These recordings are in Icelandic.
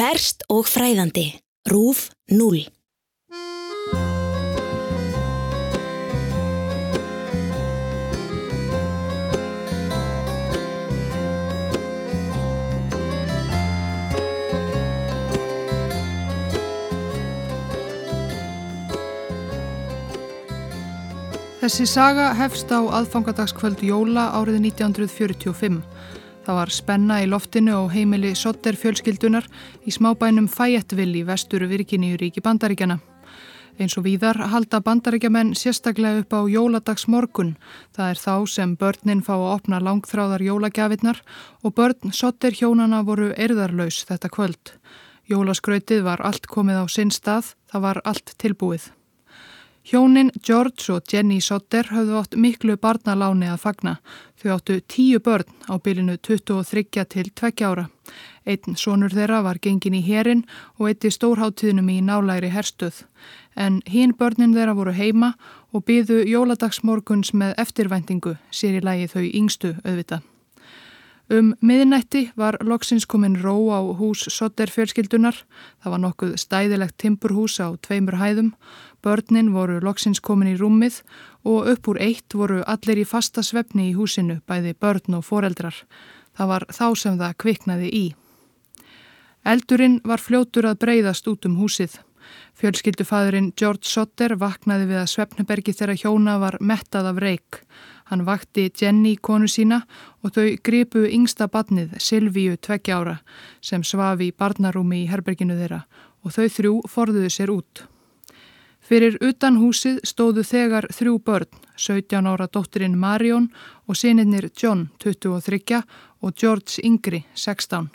Ferst og fræðandi. Rúf 0. Þessi saga hefst á aðfangadagskvöld Jóla árið 1945. Það var spenna í loftinu og heimili Sotter fjölskyldunar í smábænum Fayetteville í vesturu Virginíu ríki bandaríkjana. Eins og víðar halda bandaríkjaman sérstaklega upp á jóladags morgun. Það er þá sem börnin fá að opna langþráðar jólagjafirnar og börn Sotter hjónana voru erðarlaus þetta kvöld. Jólaskrautið var allt komið á sinn stað, það var allt tilbúið. Hjónin George og Jenny Sotter höfðu átt miklu barnaláni að fagna. Þau áttu tíu börn á bylinu 23 til 2 ára. Einn sonur þeirra var gengin í herin og eitti stórháttíðnum í nálæri herstuð. En hín börnin þeirra voru heima og byðu jóladagsmorguns með eftirvæntingu, sér í lagi þau yngstu auðvita. Um miðnætti var loksins komin ró á hús Sotter fjölskyldunar. Það var nokkuð stæðilegt timpurhús á tveimur hæðum. Börnin voru loksins komin í rúmið og upp úr eitt voru allir í fasta svefni í húsinu, bæði börn og foreldrar. Það var þá sem það kviknaði í. Eldurinn var fljótur að breyðast út um húsið. Fjölskyldufæðurinn George Sotter vaknaði við að svefnubergi þegar hjóna var mettað af reik. Hann vakti Jenny konu sína og þau gripu yngsta badnið Silvíu tveggja ára sem svafi í barnarúmi í herberginu þeirra og þau þrjú forðuðu sér út. Fyrir utan húsið stóðu þegar þrjú börn, 17 ára dótturinn Marion og sinirnir John 23 og George Yngri 16.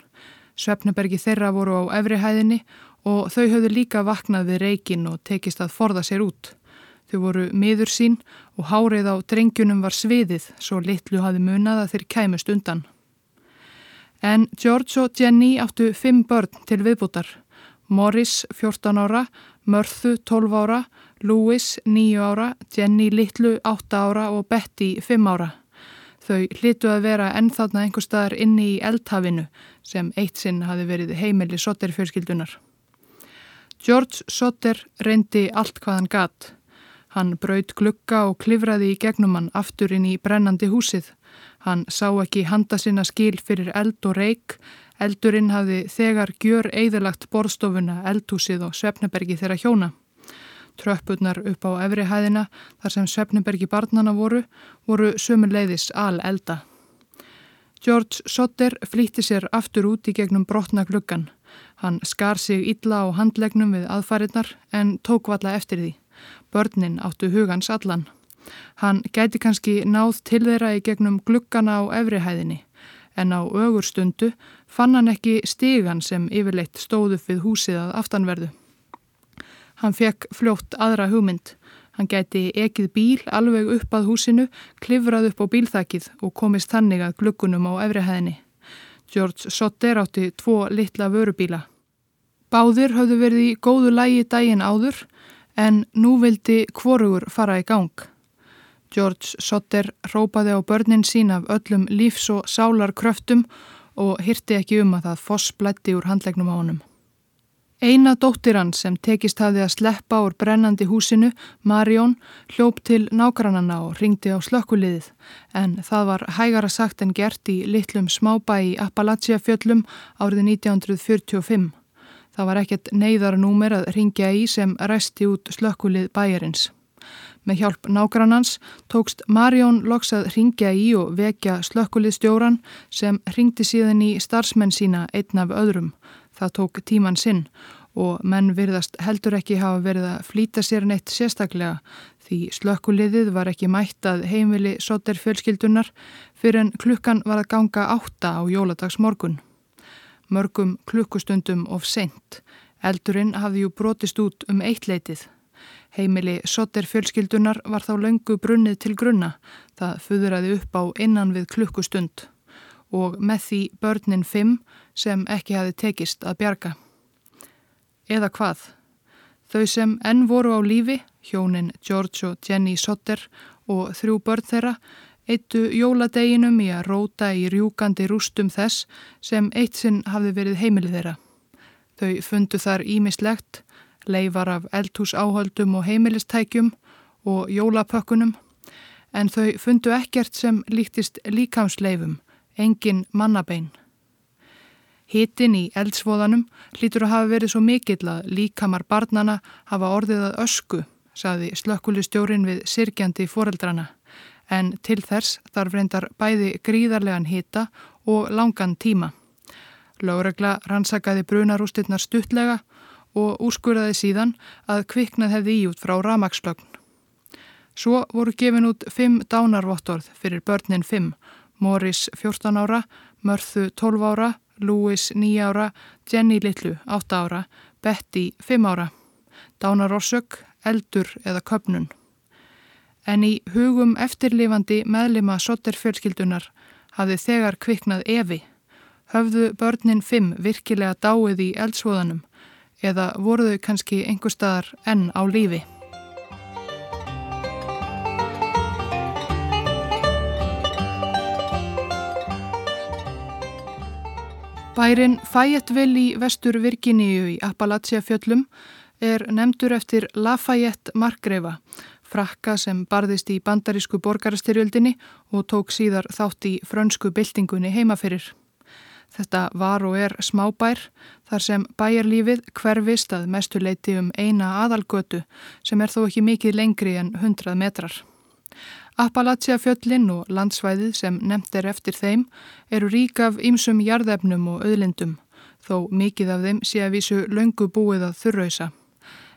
Svefnubergi þeirra voru á efrihæðinni og þau höfðu líka vaknað við reikin og tekist að forða sér út. Þau voru miður sín og hárið á drengjunum var sviðið svo litlu hafi munað að þeir kæmust undan. En George og Jenny áttu fimm börn til viðbútar. Morris 14 ára, Mörðu 12 ára, Louis 9 ára, Jenny litlu 8 ára og Betty 5 ára. Þau hlitu að vera ennþarna einhver staðar inni í eldhafinu sem eitt sinn hafi verið heimili Sotter-fjörskildunar. George Sotter reyndi allt hvað hann gatt. Hann braut glukka og klifraði í gegnum hann aftur inn í brennandi húsið. Hann sá ekki handa sinna skil fyrir eld og reik. Eldurinn hafði þegar gjör eðalagt borstofuna, eldhúsið og Svefnebergi þeirra hjóna. Tröppurnar upp á efri hæðina þar sem Svefnebergi barnana voru, voru sömuleiðis al elda. George Sotter flýtti sér aftur út í gegnum brotna gluggan. Hann skar sig illa á handlegnum við aðfarinnar en tók valla eftir því. Börnin áttu hugans allan. Hann gæti kannski náð til þeirra í gegnum glukkana á efrihæðinni en á ögur stundu fann hann ekki stígan sem yfirleitt stóðu við húsið að aftanverðu. Hann fekk fljótt aðra hugmynd. Hann gæti ekið bíl alveg upp að húsinu, klifrað upp á bílþakið og komist þannig að glukkunum á efrihæðinni. George Sotter átti tvo litla vörubíla. Báðir höfðu verið í góðu lægi dægin áður en nú vildi kvorugur fara í gang. George Sotter rópaði á börnin sín af öllum lífs- og sálar kröftum og hyrti ekki um að það foss blætti úr handlegnum á honum. Eina dóttir hann sem tekist hafði að sleppa úr brennandi húsinu, Marion, hljóp til nágrannana og ringdi á slökkuliðið en það var hægara sagt en gert í litlum smábæ í Appalachia fjöllum árið 1945. Það var ekkert neyðarnúmer að ringja í sem resti út slökkulið bæjarins. Með hjálp nágrannans tókst Marjón loks að ringja í og vekja slökkuliðstjóran sem ringdi síðan í starfsmenn sína einn af öðrum. Það tók tíman sinn og menn virðast heldur ekki hafa verið að flýta sér neitt sérstaklega því slökkuliðið var ekki mætt að heimili soter fjölskyldunar fyrir en klukkan var að ganga átta á jóladags morgun mörgum klukkustundum of seint. Eldurinn hafði jú brotist út um eitt leitið. Heimili Sotter fjölskyldunar var þá löngu brunnið til grunna. Það fuðuraði upp á innan við klukkustund og með því börnin fimm sem ekki hafi tekist að bjarga. Eða hvað? Þau sem enn voru á lífi, hjónin George og Jenny Sotter og þrjú börn þeirra, eittu jóladeginum í að róta í rjúkandi rústum þess sem eitt sinn hafði verið heimilið þeirra. Þau fundu þar ímislegt, leifar af eldhúsáhöldum og heimilistækjum og jólapökkunum, en þau fundu ekkert sem líktist líkamsleifum, engin mannabein. Hitin í eldsvoðanum hlýtur að hafa verið svo mikill að líkamar barnana hafa orðið að ösku, saði slökkulistjórin við sirkjandi foreldrana, en til þess þarf reyndar bæði gríðarlegan hita og langan tíma. Láregla rannsakaði brunarústirnar stuttlega og úrskurðaði síðan að kviknað hefði í út frá ramakslögn. Svo voru gefin út fimm dánarvottorð fyrir börnin fimm, Morris 14 ára, Mörðu 12 ára, Louis 9 ára, Jenny Littlu 8 ára, Betty 5 ára. Dánarorsök, eldur eða köpnun. En í hugum eftirlifandi meðlima sotterfjölskyldunar hafði þegar kviknað Evi. Höfðu börnin 5 virkilega dáið í eldsvoðanum eða voru þau kannski einhver staðar enn á lífi? Bærin Fayetteville í vestur Virginíu í Appalachia fjöllum er nefndur eftir Lafayette Markgrefa, frakka sem barðist í bandarísku borgarastyrjöldinni og tók síðar þátt í frönsku byltingunni heimaferir. Þetta var og er smábær þar sem bæjarlífið hverfist að mestuleiti um eina aðalgötu sem er þó ekki mikið lengri en 100 metrar. Appalachia fjöllin og landsvæðið sem nefnt er eftir þeim eru rík af ýmsum jarðefnum og auðlindum, þó mikið af þeim sé að vísu löngu búið að þurrausa.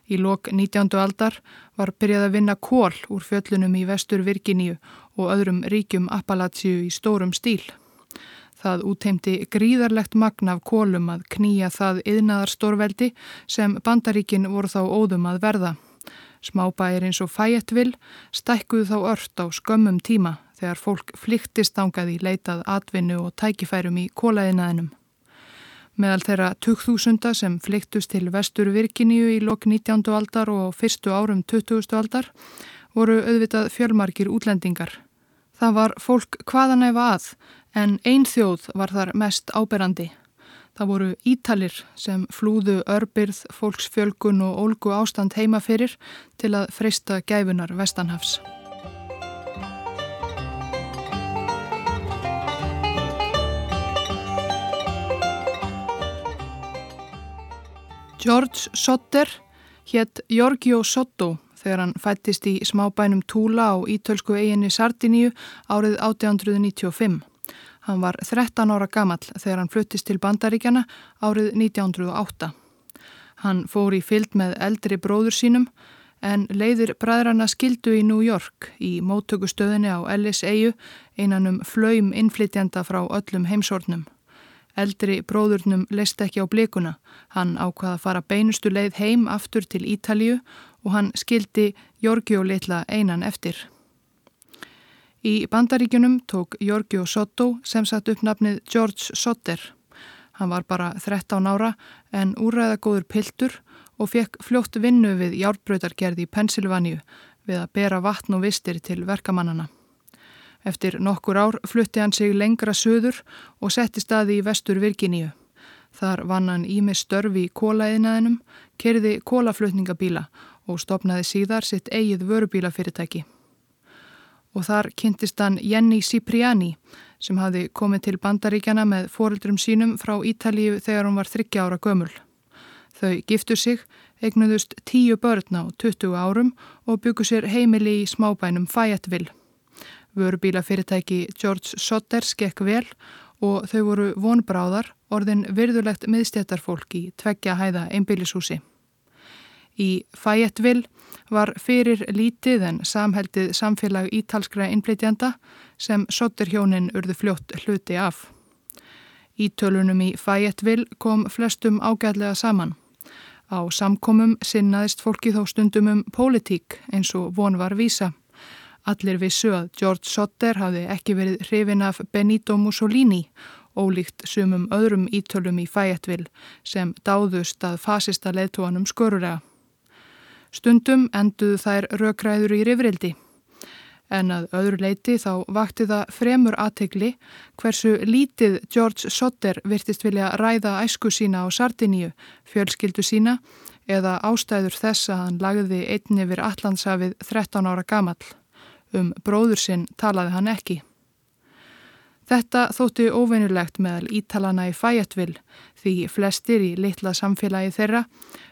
Í lok 19. aldar var byrjað að vinna kól úr fjöllunum í vestur Virginíu og öðrum ríkjum Appalachiu í stórum stíl. Það útheimti gríðarlegt magna af kólum að knýja það yðnaðar stórveldi sem bandaríkin voru þá óðum að verða. Smábæir eins og Fayetteville stækkuðu þá ört á skömmum tíma þegar fólk flyktist ángað í leitað atvinnu og tækifærum í kólaðinaðinum. Meðal þeirra 2000 sem flyktust til vestur Virkiníu í lok 19. aldar og fyrstu árum 20. aldar voru auðvitað fjölmarkir útlendingar. Það var fólk hvaðanæfa að en ein þjóð var þar mest áberandi Það voru ítalir sem flúðu örbyrð, fólksfjölgun og ólgu ástand heima fyrir til að freysta gæfunar Vestanhafs. George Sotter hétt Giorgio Sotto þegar hann fættist í smábænum Túla á ítölsku eiginni Sardiníu árið 1895. Hann var 13 ára gamall þegar hann fluttist til bandaríkjana árið 1908. Hann fór í fyllt með eldri bróður sínum en leiðir bræðrana skildu í New York í móttökustöðinni á LSEU einanum flöym innflytjanda frá öllum heimsornum. Eldri bróðurnum leist ekki á blikuna. Hann ákvaða að fara beinustu leið heim aftur til Ítalju og hann skildi Jorgjó litla einan eftir. Í bandaríkunum tók Giorgio Sotto sem satt upp nafnið George Sotter. Hann var bara 13 ára en úræðagóður piltur og fekk fljótt vinnu við járbröytargerði í Pensilvaníu við að bera vatn og vistir til verkamannana. Eftir nokkur ár flutti hann sig lengra söður og setti staði í vestur Virginíu. Þar vann hann ími störfi í kólaeðinaðinum, kerði kólaflutningabíla og stopnaði síðar sitt eigið vörubílafyrirtæki og þar kynntist hann Jenny Cipriani sem hafi komið til bandaríkjana með fóruldrum sínum frá Ítalíu þegar hún var 30 ára gömul. Þau giftu sig, eignuðust 10 börn á 20 árum og byggu sér heimili í smábænum Fayetteville. Vörubílafyrirtæki George Sotter skekk vel og þau voru vonbráðar orðin virðulegt miðstjættarfólk í tveggja hæða einbílishúsi. Í Fayetteville var fyrir lítið en samheldið samfélag ítalskra innflytjanda sem sotterhjónin urðu fljótt hluti af. Ítölunum í Fayetteville kom flestum ágæðlega saman. Á samkomum sinnaðist fólki þó stundum um pólitík eins og von var vísa. Allir vissu að George Sotter hafði ekki verið hrifin af Benito Mussolini, ólíkt sumum öðrum ítölum í Fayetteville sem dáðust að fasista leðtóanum skörulega. Stundum enduðu þær rökræður í rifrildi. En að öðru leiti þá vakti það fremur aðtegli hversu lítið George Sotter virtist vilja ræða æsku sína á Sardiníu, fjölskyldu sína eða ástæður þess að hann lagði einni yfir Allandsafið 13 ára gamall. Um bróður sinn talaði hann ekki. Þetta þótti óveinulegt meðal ítalana í Fayetteville því flestir í litla samfélagi þeirra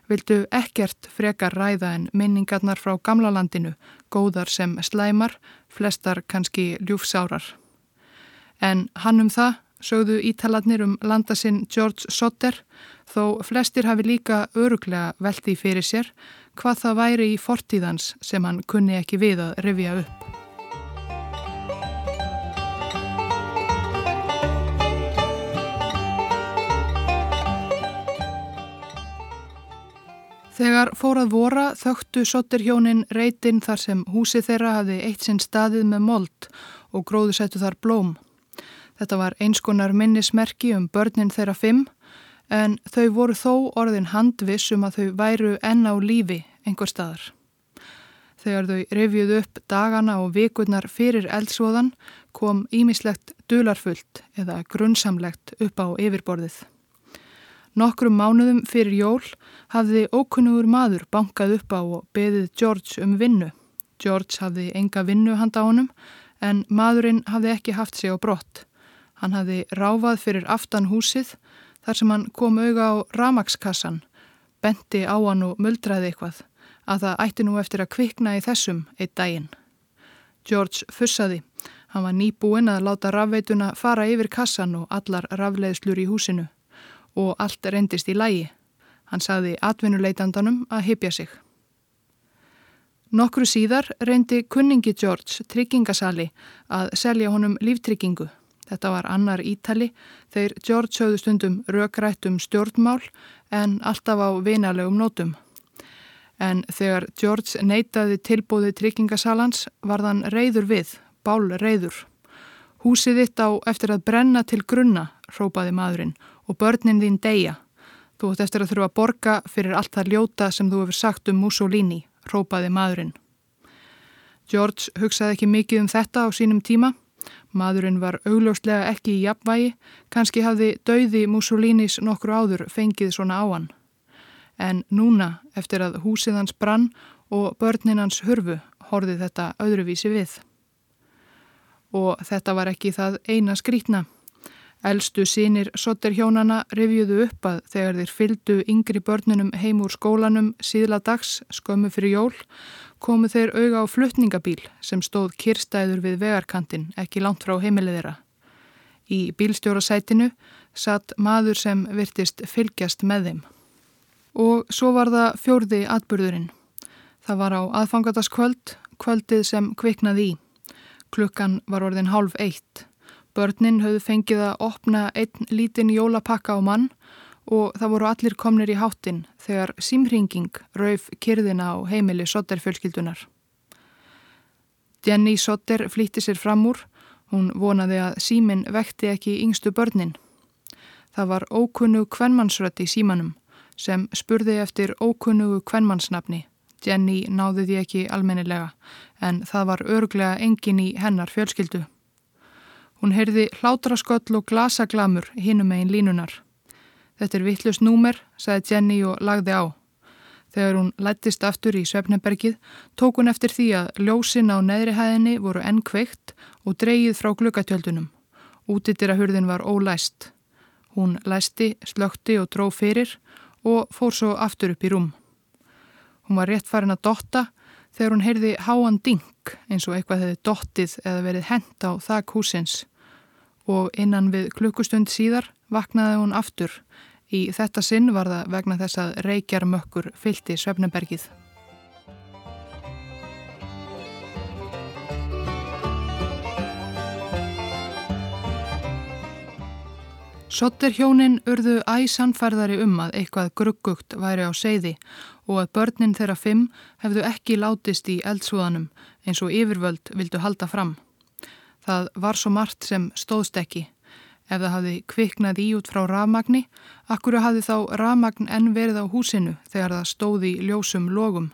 vildu ekkert frekar ræða en minningarnar frá gamla landinu, góðar sem slæmar, flestar kannski ljúfsárar. En hann um það sögðu ítalarnir um landasinn George Sotter þó flestir hafi líka öruglega veldi fyrir sér hvað það væri í fortíðans sem hann kunni ekki við að revja upp. Þegar fórað vora þögtu sotterhjónin reytin þar sem húsi þeirra hafi eitt sinn staðið með mold og gróðu settu þar blóm. Þetta var einskonar minnismerki um börnin þeirra fimm en þau voru þó orðin handviss um að þau væru enn á lífi einhver staðar. Þegar þau revjuðu upp dagana og vikurnar fyrir eldsvoðan kom ímislegt dularfullt eða grunnsamlegt upp á yfirborðið. Nokkrum mánuðum fyrir jól hafði ókunnugur maður bankað upp á og beðið George um vinnu. George hafði enga vinnu handa honum en maðurinn hafði ekki haft sig á brott. Hann hafði ráfað fyrir aftan húsið þar sem hann kom auga á ramakskassan, benti á hann og muldraði eitthvað að það ætti nú eftir að kvikna í þessum eitt daginn. George fussaði. Hann var nýbúinn að láta rafveituna fara yfir kassan og allar rafleðslur í húsinu og allt reyndist í lægi. Hann sagði atvinnuleitandanum að hypja sig. Nokkru síðar reyndi kunningi George tryggingasali að selja honum líftryggingu. Þetta var annar ítali þegar George höfðu stundum rökrætt um stjórnmál en alltaf á vinalegum nótum. En þegar George neytaði tilbúði tryggingasalans var þann reyður við, bál reyður. Húsið þitt á eftir að brenna til grunna, rópaði maðurinn og börnin þín deyja. Þú ætti eftir að þurfa að borga fyrir allt það ljóta sem þú hefur sagt um Mussolini, rópaði maðurinn. George hugsaði ekki mikið um þetta á sínum tíma. Maðurinn var augljóslega ekki í jafnvægi, kannski hafði dauði Mussolinis nokkru áður fengið svona á hann. En núna, eftir að húsið hans brann og börnin hans hurfu, horfið þetta öðruvísi við. Og þetta var ekki það eina skrítna. Elstu sínir sotterhjónana revjuðu upp að þegar þeir fyldu yngri börnunum heim úr skólanum síðla dags skömmu fyrir jól komu þeir auga á fluttningabíl sem stóð kirstæður við vegarkantin ekki langt frá heimilið þeirra. Í bílstjórasætinu satt maður sem virtist fylgjast með þeim. Og svo var það fjórði atbyrðurinn. Það var á aðfangataskvöld, kvöldið sem kviknaði í. Klukkan var orðin hálf eitt. Börnin höfðu fengið að opna einn lítinn jólapakka á mann og það voru allir komnir í háttin þegar símringing rauf kyrðina á heimili Sotter-fjölskyldunar. Jenny Sotter flýtti sér fram úr, hún vonaði að símin vekti ekki yngstu börnin. Það var ókunnu kvennmannsrött í símanum sem spurði eftir ókunnugu kvennmannsnafni. Jenny náði því ekki almennilega en það var örglega engin í hennar fjölskyldu. Hún heyrði hlátrasköll og glasaglamur hinum megin línunar. Þetta er vittlust númer, sagði Jenny og lagði á. Þegar hún lættist aftur í Svefnebergið tók hún eftir því að ljósin á neðri hæðinni voru enn kveikt og dreyið frá glukatjöldunum. Útittirahurðin var ólæst. Hún læsti, slökti og dró fyrir og fór svo aftur upp í rúm. Hún var rétt farin að dotta þegar hún heyrði háan ding eins og eitthvað hefði dottið eða verið hent á þak húsins og innan við klukkustund síðar vaknaði hún aftur. Í þetta sinn var það vegna þess að reykjar mökkur fylti Svefnebergið. Sotter hjónin urðu æsanfærðari um að eitthvað gruggugt væri á seiði og að börnin þeirra fimm hefðu ekki látist í eldsúðanum eins og yfirvöld vildu halda fram. Það var svo margt sem stóðst ekki. Ef það hafði kviknað í út frá rafmagni, akkuru hafði þá rafmagn enn verið á húsinu þegar það stóði ljósum logum.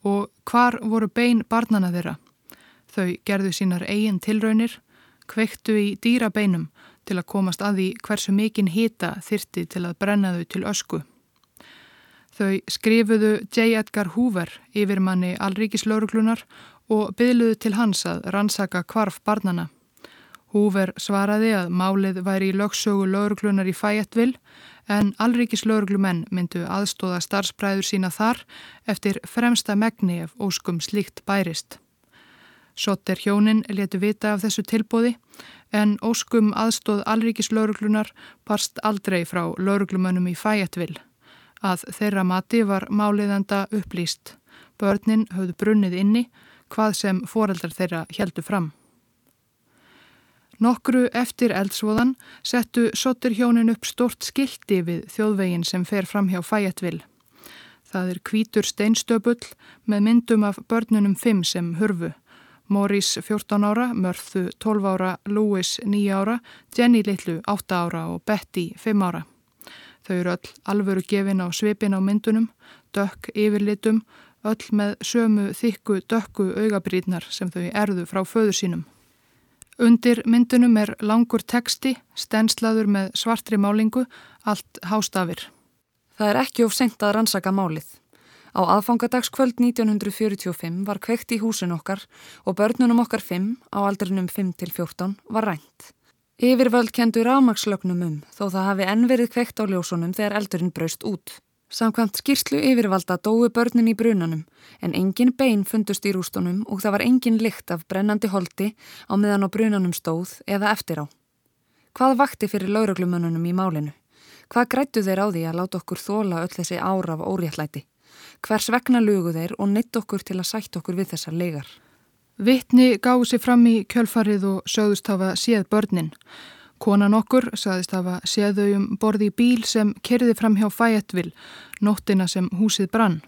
Og hvar voru bein barnana þeirra? Þau gerðu sínar eigin tilraunir, kveiktu í dýrabeinum til að komast að því hversu mikinn hita þyrti til að brenna þau til ösku. Þau skrifuðu J. Edgar Hoover yfir manni Alríkislauruglunar og byðluðu til hans að rannsaka kvarf barnana. Hoover svaraði að málið væri í lögsögu lauruglunar í Fayetteville en Alríkislauruglumenn myndu aðstóða starfsbræður sína þar eftir fremsta megni ef óskum slíkt bærist. Sotter hjónin letu vita af þessu tilbóði en óskum aðstóð Alríkislauruglunar parst aldrei frá lauruglumönnum í Fayetteville. Að þeirra mati var máliðanda upplýst. Börnin höfðu brunnið inni hvað sem foreldrar þeirra heldu fram. Nokkru eftir eldsvoðan settu Sotur hjónin upp stort skildi við þjóðvegin sem fer fram hjá Fæjatvill. Það er kvítur steinstöpull með myndum af börnunum fimm sem hurfu. Morris 14 ára, Mörðu 12 ára, Louis 9 ára, Jenny Littlu 8 ára og Betty 5 ára. Þau eru öll alvöru gefin á svipin á myndunum, dökk yfirlitum, öll með sömu þykku dökku augabrýtnar sem þau erðu frá föður sínum. Undir myndunum er langur teksti, stenslaður með svartri málingu, allt hástafir. Það er ekki of sent að rannsaka málið. Á aðfangadagskvöld 1945 var kveikt í húsin okkar og börnunum okkar 5 á aldrinum 5 til 14 var rænt. Yfirvöld kendu rámakslögnum um þó það hafi enn verið kveikt á ljósunum þegar eldurinn braust út. Samkvæmt skýrslu yfirvalda dói börnin í brunanum en engin bein fundust í rústunum og það var engin lykt af brennandi holdi á meðan á brunanum stóð eða eftir á. Hvað vakti fyrir lauruglumönunum í málinu? Hvað grættu þeir á því að láta okkur þóla öll þessi ára af óréttlæti? Hvers vegna lugu þeir og neitt okkur til að sætt okkur við þessar legar? Vittni gáði sér fram í kjölfarið og sögðust hafa séð börnin. Konan okkur saðist hafa séðau um borði í bíl sem kerði fram hjá Fayetteville, nóttina sem húsið brann.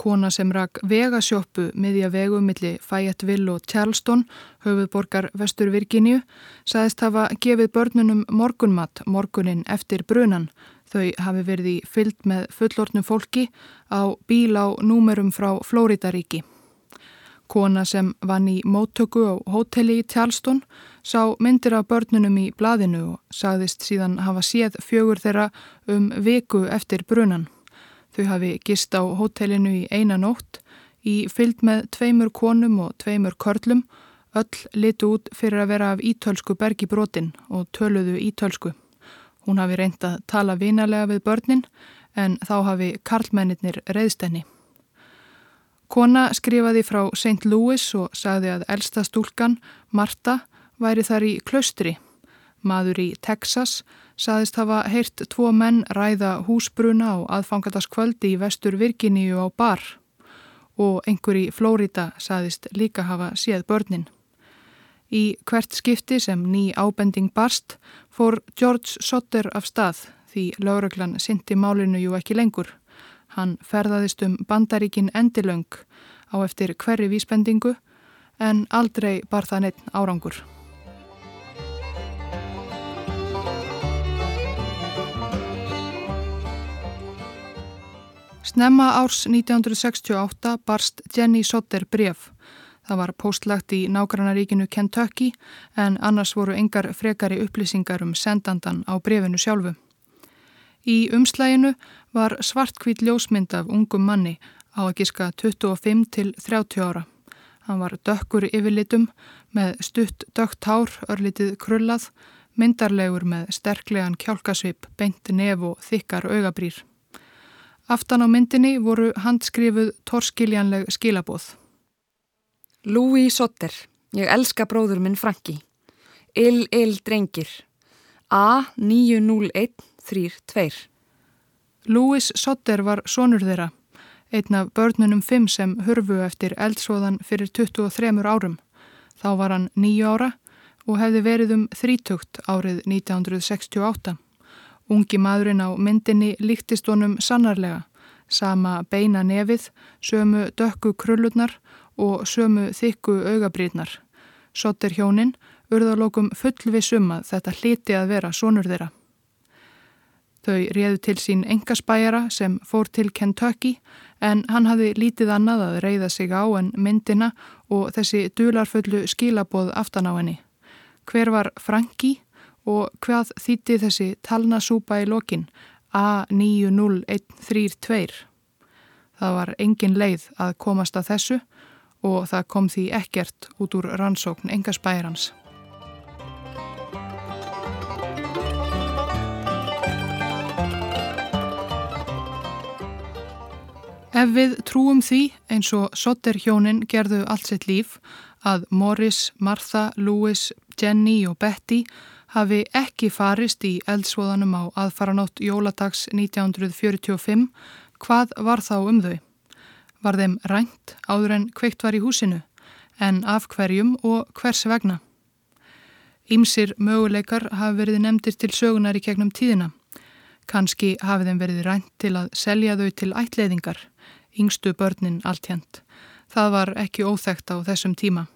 Kona sem rak vegasjópu miðja vegu milli Fayetteville og Charleston, höfuðborgar Vestur Virginíu, saðist hafa gefið börnunum morgunmat morgunin eftir brunan. Þau hafi verið í fyllt með fullortnum fólki á bíl á númerum frá Flóridaríki. Kona sem vann í móttöku á hóteli í Tjálstón sá myndir af börnunum í blaðinu og sagðist síðan hafa séð fjögur þeirra um viku eftir brunan. Þau hafi gist á hótelinu í eina nótt í fyllt með tveimur konum og tveimur körlum, öll litu út fyrir að vera af ítölsku bergi brotin og töluðu ítölsku. Hún hafi reynd að tala vinalega við börnin en þá hafi karlmennir reyðstenni. Kona skrifaði frá St. Louis og sagði að elsta stúlkan, Marta, væri þar í klaustri. Maður í Texas sagðist hafa heyrt tvo menn ræða húsbruna á aðfangataskvöldi í vestur Virginíu á bar og einhver í Flórida sagðist líka hafa séð börnin. Í hvert skipti sem ný ábending barst fór George Sotter af stað því lauröklan syndi málinu jú ekki lengur. Hann ferðaðist um bandaríkin endilöng á eftir hverri vísbendingu en aldrei bar það neitt árangur. Snemma árs 1968 barst Jenny Sotter bref. Það var postlagt í nágrannaríkinu Kentucky en annars voru engar frekari upplýsingar um sendandan á brefinu sjálfu. Í umslæginu var svartkvít ljósmynd af ungum manni á að giska 25 til 30 ára. Hann var dökkur yfirlitum með stutt dökt hár, örlitið krullað, myndarlegur með sterklegan kjálkasvip, beint nef og þykkar augabrýr. Aftan á myndinni voru handskrifuð torskiljanleg skilabóð. Louis Sotter, ég elska bróður minn Franki. Il, il, drengir. A90132 Louis Sotter var sonur þeirra, einn af börnunum fimm sem hurfu eftir eldsvoðan fyrir 23 árum. Þá var hann nýju ára og hefði verið um þrítugt árið 1968. Ungi maðurinn á myndinni líktist honum sannarlega, sama beina nefið, sömu dökku krullurnar og sömu þykku augabrýtnar. Sotter hjóninn urðalokum fullvi summa þetta hliti að vera sonur þeirra. Þau réðu til sín engaspæjara sem fór til Kentucky en hann hafði lítið annað að reyða sig á en myndina og þessi dularfullu skilaboð aftan á henni. Hver var Franki og hvað þýtti þessi talnasúpa í lokin A90132? Það var engin leið að komast að þessu og það kom því ekkert út úr rannsókn engaspæjarans. Ef við trúum því eins og Sotter hjónin gerðu allt sitt líf að Morris, Martha, Louis, Jenny og Betty hafi ekki farist í eldsvoðanum á aðfaranótt jóladags 1945, hvað var þá um þau? Var þeim rænt áður en kveikt var í húsinu, en af hverjum og hvers vegna? Ímsir möguleikar hafi verið nefndir til sögunar í kegnum tíðina. Kanski hafi þeim verið rænt til að selja þau til ætleiðingar yngstu börnin alltjent. Það var ekki óþægt á þessum tíma.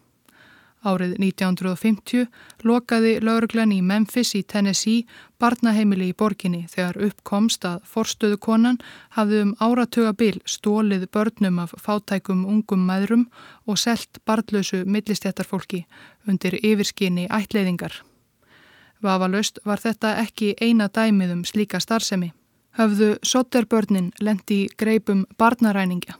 Árið 1950 lokaði lauruglan í Memphis í Tennessee barnaheimili í borginni þegar uppkomst að forstöðu konan hafði um áratuga bil stólið börnum af fátækum ungum maðurum og selt barnlausu millistjættarfólki undir yfirskinni ætleiðingar. Vafalaust var þetta ekki eina dæmið um slíka starfsemi höfðu sotterbörnin lendi greipum barnaræningja.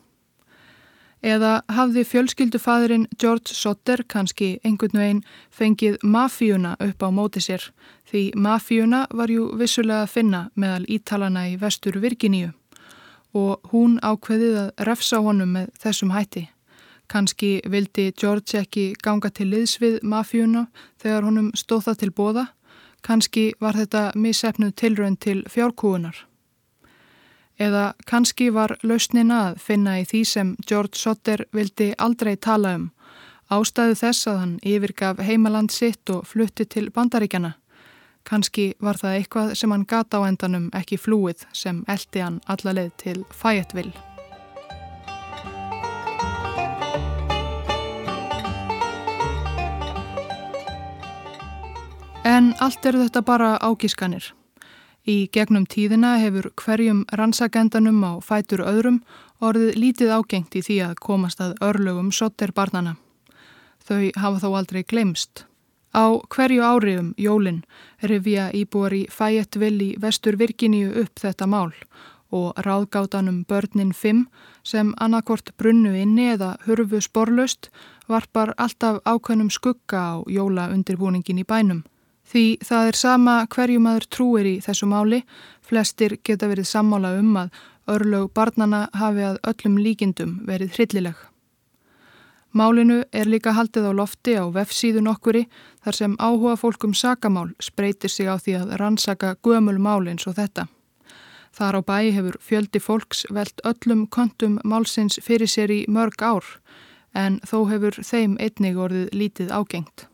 Eða hafði fjölskyldufadurinn George Sotter kannski einhvern veginn fengið mafíuna upp á móti sér því mafíuna var jú vissulega að finna meðal ítalana í vestur Virginíu og hún ákveðið að refsa honum með þessum hætti. Kanski vildi George ekki ganga til liðs við mafíuna þegar honum stóð það til bóða, kannski var þetta missefnuð tilrönd til fjárkúunar. Eða kannski var lausnina að finna í því sem George Sotter vildi aldrei tala um, ástæðu þess að hann yfirgaf heimaland sitt og flutti til bandaríkjana. Kannski var það eitthvað sem hann gata á endanum ekki flúið sem eldi hann allarleið til Fayetteville. En allt eru þetta bara ágískanir. Í gegnum tíðina hefur hverjum rannsagendanum á fætur öðrum orðið lítið ágengt í því að komast að örlögum sotter barnana. Þau hafa þó aldrei glemst. Á hverju áriðum, jólinn, revja íbúar í Fayetteville í vestur Virginíu upp þetta mál og ráðgátanum börnin 5 sem annarkort brunnu inni eða hurfu sporlust varpar alltaf ákveðnum skugga á jóla undirbúningin í bænum. Því það er sama hverju maður trúir í þessu máli, flestir geta verið sammála um að örlög barnana hafi að öllum líkindum verið hryllileg. Málinu er líka haldið á lofti á vefsíðun okkuri þar sem áhuga fólkum sakamál spreytir sig á því að rannsaka gömul mál eins og þetta. Þar á bæ hefur fjöldi fólks velt öllum kontum málsins fyrir sér í mörg ár en þó hefur þeim einnig orðið lítið ágengt.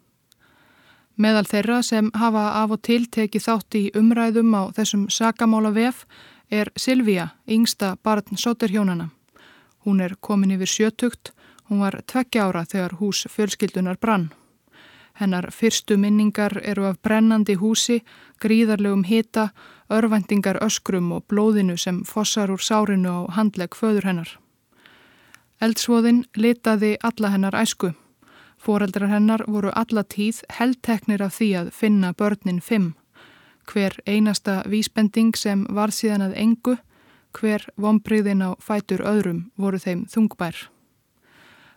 Meðal þeirra sem hafa af og til tekið þátt í umræðum á þessum sakamála vef er Silvíja, yngsta barn Soturhjónana. Hún er komin yfir sjötugt, hún var tveggja ára þegar hús fjölskyldunar brann. Hennar fyrstu minningar eru af brennandi húsi, gríðarlegum hita, örvendingar öskrum og blóðinu sem fossar úr sárinu á handleg föður hennar. Eldsvoðin litaði alla hennar æsku. Fóreldrar hennar voru alla tíð heldteknir af því að finna börnin fimm. Hver einasta vísbending sem var síðan að engu, hver vonbriðin á fætur öðrum voru þeim þungbær.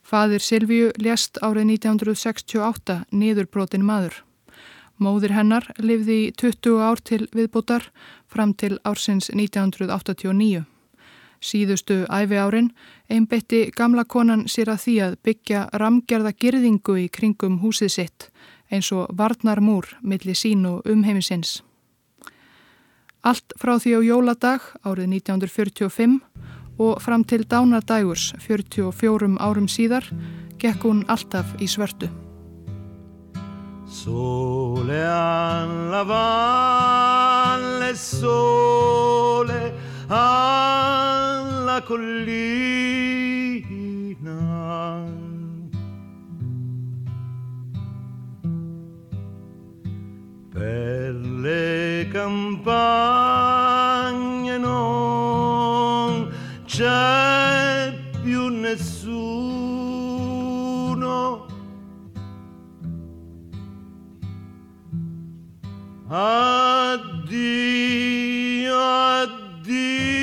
Fadir Silvíu lést árið 1968 niðurbrotin maður. Móðir hennar lifði í 20 ár til viðbútar fram til ársins 1989. Síðustu æfi árin einbetti gamla konan sér að því að byggja ramgerða girðingu í kringum húsið sitt eins og varnar múr millir sín og umheimisins. Allt frá því á jóladag árið 1945 og fram til dánardægurs 44 árum síðar gekk hún alltaf í svörtu. Sole alla valle sole alla collina. Per le campane c'è più nessuno. Addio, addio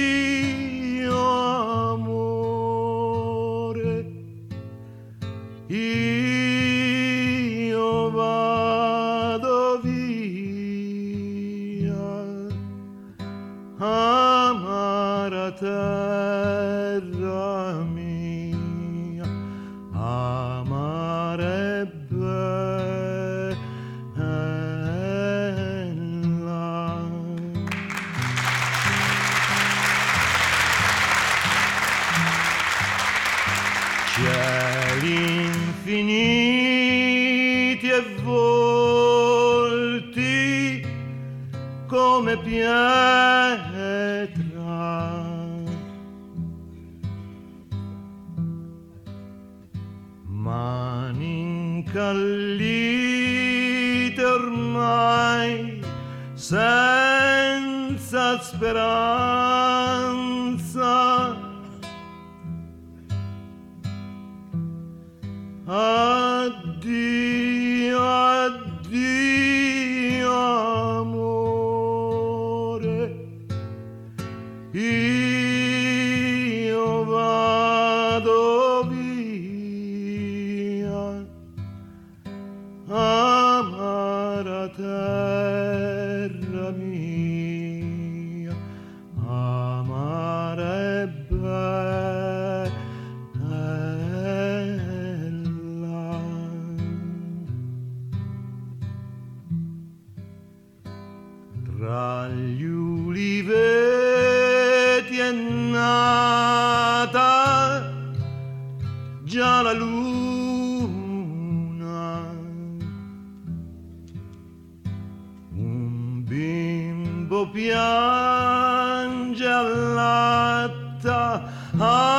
ah,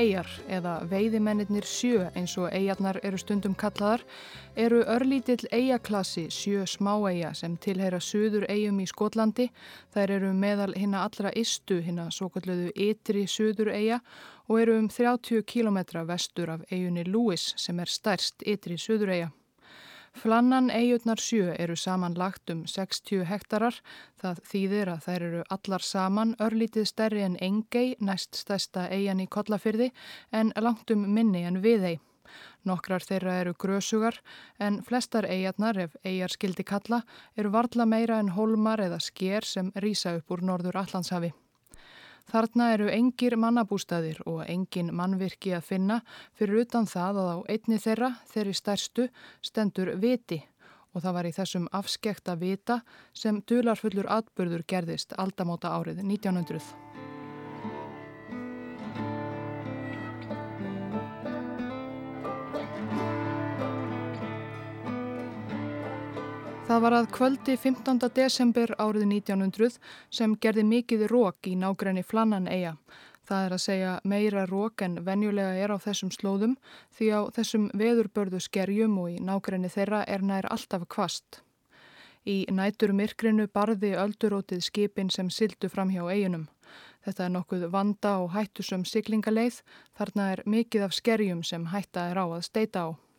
Eigjar eða veiðimennir sjö eins og eigjarnar eru stundum kallaðar eru örlítill eigjaklassi sjö smáeigja sem tilheyra söður eigum í Skotlandi. Þær eru meðal hinna allra istu hinna svo kalluðu ytri söður eigja og eru um 30 km vestur af eigunni Lewis sem er stærst ytri söður eigja. Flannan eigutnar sjö eru saman lagt um 60 hektarar. Það þýðir að þær eru allar saman örlítið stærri en Engei, næst stærsta eigan í Kollafyrði, en langt um minni en Viðei. Nokkrar þeirra eru grösugar, en flestar eigarnar, ef eigar skildi kalla, eru varla meira en holmar eða sker sem rýsa upp úr norður Allandshafi. Þarna eru engir mannabústaðir og engin mannvirki að finna fyrir utan það að á einni þeirra, þeirri stærstu, stendur viti og það var í þessum afskekta vita sem dularfullur atbyrður gerðist aldamóta árið 1900. Það var að kvöldi 15. desember árið 1900 sem gerði mikið rók í nágræni Flannan eiga. Það er að segja meira rók en venjulega er á þessum slóðum því á þessum veðurbörðu skerjum og í nágræni þeirra er nær alltaf kvast. Í nætur myrkrinu barði öldurótið skipin sem sildu fram hjá eiginum. Þetta er nokkuð vanda og hættusum siglingaleið, þarna er mikið af skerjum sem hætta er á að steita á.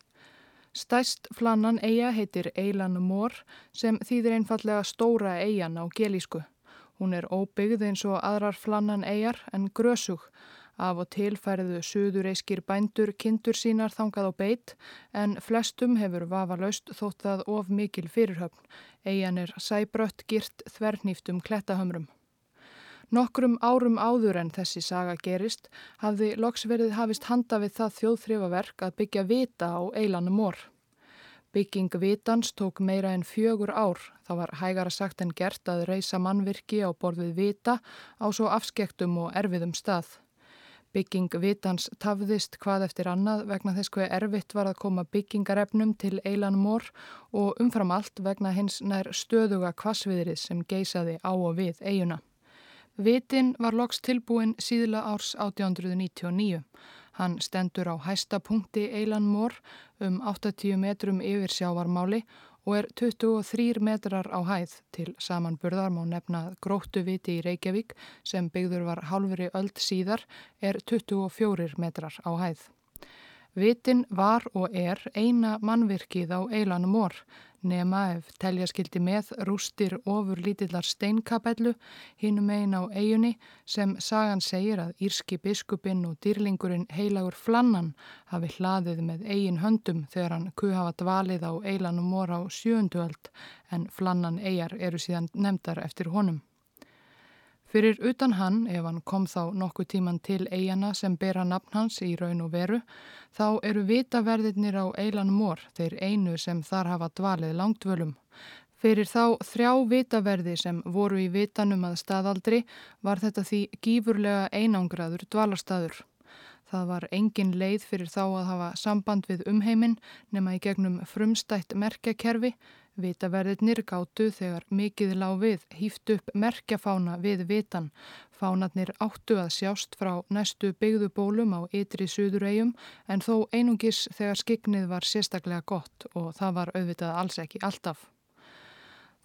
Stæst flannan eiga heitir Eilan Mór sem þýðir einfallega stóra eigan á gelísku. Hún er óbyggð eins og aðrar flannan eigjar en grösug. Af og til færðu suðureiskir bændur kindur sínar þangað á beitt en flestum hefur vafalaust þótt það of mikil fyrirhöfn. Eigjan er sæbrött girt þvernýftum klettahömrum. Nokkrum árum áður en þessi saga gerist hafði loksverðið hafist handa við það þjóðþrifaverk að byggja vita á eilanum mór. Bygging vitans tók meira en fjögur ár. Það var hægara sagt en gert að reysa mannvirki á borðið vita á svo afskektum og erfiðum stað. Bygging vitans tafðist hvað eftir annað vegna þess hver erfitt var að koma byggingarefnum til eilan mór og umfram allt vegna hins nær stöðuga kvassviðrið sem geysaði á og við eiguna. Vitin var loks tilbúin síðla árs 1899. Hann stendur á hæsta punkti Eilan Mór um 80 metrum yfir sjávarmáli og er 23 metrar á hæð til samanburðar má nefna gróttu viti í Reykjavík sem byggður var halvri öld síðar er 24 metrar á hæð. Vitin var og er eina mannvirkið á Eilanum orð nema ef telja skildi með rústir ofur lítillar steinkapellu hinum einn á eigunni sem sagan segir að írski biskupinn og dýrlingurinn heilagur Flannan hafi hlaðið með eigin höndum þegar hann kuhafa dvalið á Eilanum orð á sjöunduöld en Flannan eigar eru síðan nefndar eftir honum. Fyrir utan hann, ef hann kom þá nokkuð tíman til eigana sem bera nafn hans í raun og veru, þá eru vitaverðirnir á eilan mór, þeir einu sem þar hafa dvalið langtvölum. Fyrir þá þrjá vitaverði sem voru í vitanum að staðaldri var þetta því gífurlega einangraður dvalarstaður. Það var engin leið fyrir þá að hafa samband við umheiminn nema í gegnum frumstætt merkjakerfi. Vitaverðirnir gáttu þegar mikið lág við hýft upp merkjafána við vitan. Fánarnir áttu að sjást frá næstu byggðubólum á ytri suðuregjum en þó einungis þegar skiknið var sérstaklega gott og það var auðvitað alls ekki alltaf.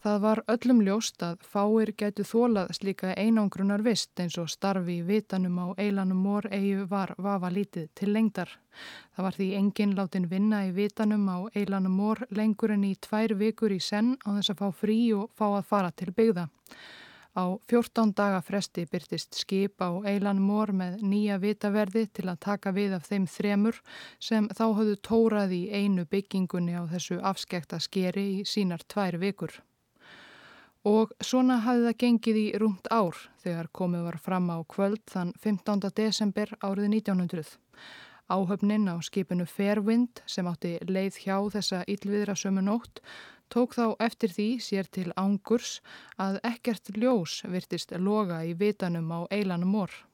Það var öllum ljóst að fáir gætu þólað slíka einangrunar vist eins og starfi í vitanum á eilanum mór eigu var vafa lítið til lengdar. Það var því enginn látin vinna í vitanum á eilanum mór lengur en í tvær vikur í senn á þess að fá frí og fá að fara til byggða. Á 14 daga fresti byrtist skip á eilanum mór með nýja vitaverði til að taka við af þeim þremur sem þá höfðu tórað í einu byggingunni á þessu afskekta skeri í sínar tvær vikur. Og svona hafði það gengið í rúmt ár þegar komið var fram á kvöld þann 15. desember árið 1900. Áhöfnin á skipinu Fairwind sem átti leið hjá þessa yllviðra sömu nótt tók þá eftir því sér til ángurs að ekkert ljós virtist loga í vitanum á eilanum orð.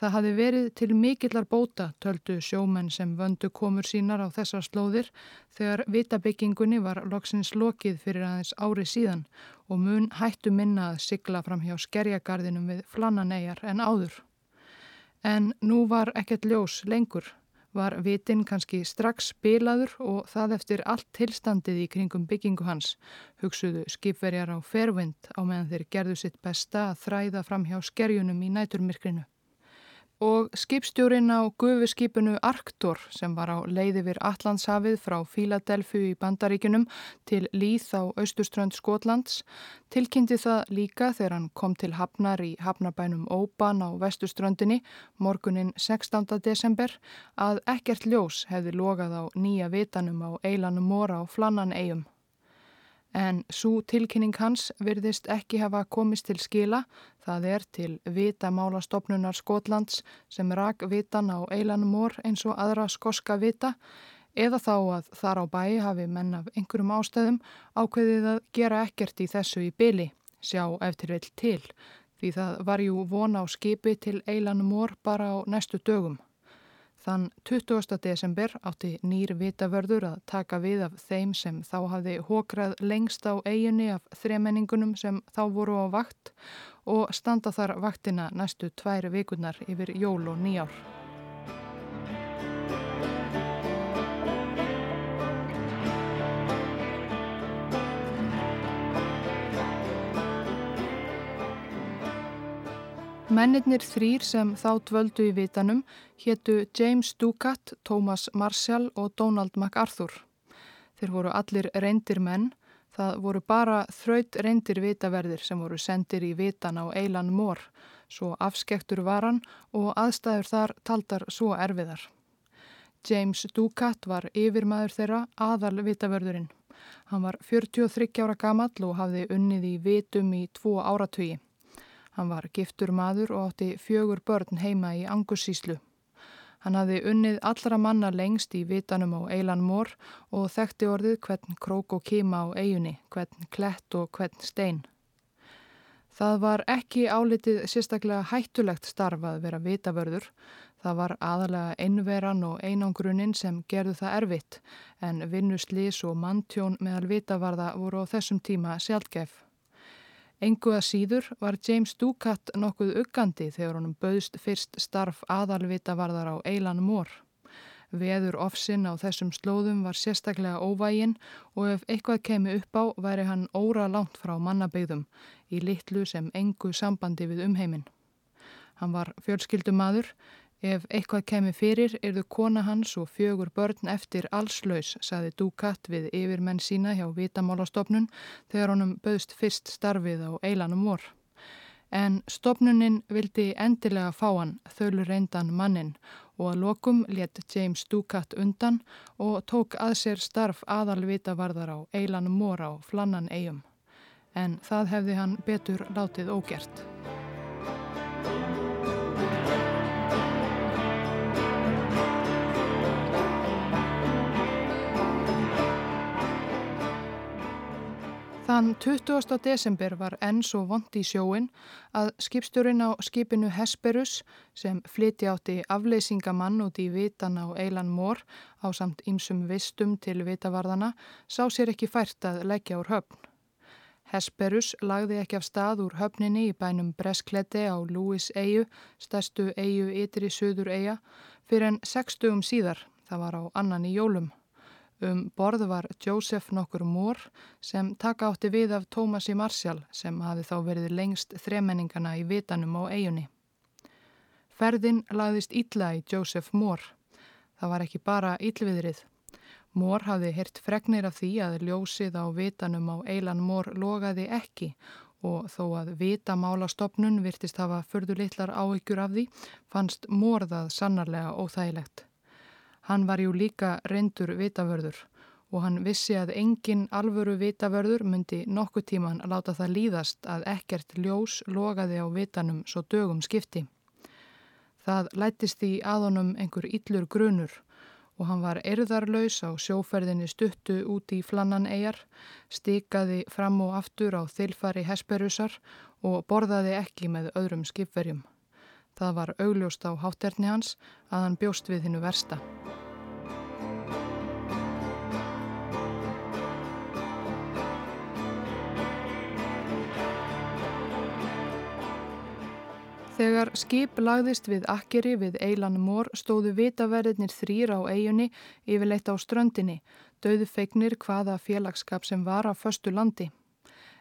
Það hafi verið til mikillar bóta töldu sjómenn sem vöndu komur sínar á þessar slóðir þegar vitabyggingunni var loksins lokið fyrir aðeins ári síðan og mun hættu minna að sigla fram hjá skerjagarðinum við flannanegar en áður. En nú var ekkert ljós lengur, var vitin kannski strax spilaður og það eftir allt tilstandið í kringum byggingu hans, hugsuðu skipverjar á fervind á meðan þeir gerðu sitt besta að þræða fram hjá skerjunum í næturmirkrinu og skipstjórin á gufuskipinu Arktor sem var á leiði vir Allandshafið frá Fíladelfu í Bandaríkunum til Líð á austurströnd Skotlands tilkynnti það líka þegar hann kom til Hafnar í Hafnabænum Óban á vestuströndinni morgunin 16. desember að ekkert ljós hefði logað á nýja vitanum á eilanum mora á Flannan eigum. En svo tilkynning hans virðist ekki hafa komist til skila, það er til vitamálastofnunar Skotlands sem rak vitan á eilanum mór eins og aðra skoska vita, eða þá að þar á bæ hafi menn af einhverjum ástæðum ákveðið að gera ekkert í þessu í byli, sjá eftir vel til, því það var jú von á skipi til eilanum mór bara á næstu dögum. Þann 20. desember átti nýr vitavörður að taka við af þeim sem þá hafði hókrað lengst á eiginni af þremenningunum sem þá voru á vakt og standa þar vaktina næstu tværi vikurnar yfir jól og nýjár. Mennirnir þrýr sem þá dvöldu í vitanum héttu James Ducat, Thomas Marshall og Donald MacArthur. Þeir voru allir reyndir menn, Það voru bara þraut reyndir vitaverðir sem voru sendir í vitan á Eilan Mór, svo afskektur varan og aðstæður þar taldar svo erfiðar. James Ducat var yfirmaður þeirra aðal vitavörðurinn. Hann var 43 ára gamall og hafði unnið í vitum í tvo áratögi. Hann var giftur maður og átti fjögur börn heima í Angussíslu. Hann hafði unnið allra manna lengst í vitanum á Eilan Mór og þekkti orðið hvern krók og kima á eigunni, hvern klett og hvern stein. Það var ekki álitið sérstaklega hættulegt starf að vera vitavörður. Það var aðalega einveran og einangrunnin sem gerðu það erfitt en vinnuslís og manntjón meðal vitavarða voru á þessum tíma sjálfgef. Engu að síður var James Ducat nokkuð uggandi þegar honum bauðst fyrst starf aðalvitavarðar á Eilan Mór. Veður ofsinn á þessum slóðum var sérstaklega óvægin og ef eitthvað kemi upp á væri hann óra langt frá mannabegðum í litlu sem engu sambandi við umheiminn. Hann var fjölskyldumadur, ef eitthvað kemi fyrir erðu kona hans og fjögur börn eftir allslaus, saði Dukat við yfirmenn sína hjá Vitamálastofnun þegar honum bauðst fyrst starfið á eilanum vor. En stopnunin vildi endilega fá hann þölu reyndan mannin og að lokum let James Ducat undan og tók að sér starf aðalvita varðar á Eilan Mór á Flannan eigum. En það hefði hann betur látið ógert. Þann 20. desember var enn svo vond í sjóin að skipsturinn á skipinu Hesperus sem flyti átti afleysingamann út í vitan á Eilan Mór á samt ýmsum vistum til vitavarðana sá sér ekki fært að leggja úr höfn. Hesperus lagði ekki af stað úr höfninni í bænum Breskleti á Lewis eigu, stærstu eigu ytri söður eiga, fyrir enn 60 síðar, það var á annan í jólum. Um borð var Joseph nokkur Mór sem taka átti við af Tómasi Marshall sem hafi þá verið lengst þremenningana í vitanum á eigunni. Ferðin lagðist ítla í Joseph Mór. Það var ekki bara íllviðrið. Mór hafði hirt fregnir af því að ljósið á vitanum á eilan Mór logaði ekki og þó að vitamálastofnun virtist hafa förðulitlar áhyggjur af því fannst Mór það sannarlega óþægilegt. Hann var jú líka reyndur vitavörður og hann vissi að engin alvöru vitavörður myndi nokkuð tíman að láta það líðast að ekkert ljós logaði á vitanum svo dögum skipti. Það lættist í aðonum einhver yllur grunur og hann var erðarlaus á sjóferðinni stuttu út í flannan eigjar, stikaði fram og aftur á þilfari hesperusar og borðaði ekki með öðrum skipverjum. Það var augljóst á hátterni hans að hann bjóst við hinnu versta. Þegar skip lagðist við akkeri við Eilan Mór stóðu vitaverðinir þrýr á eigunni yfirleitt á ströndinni, döðu feignir hvaða félagskap sem var á förstu landi.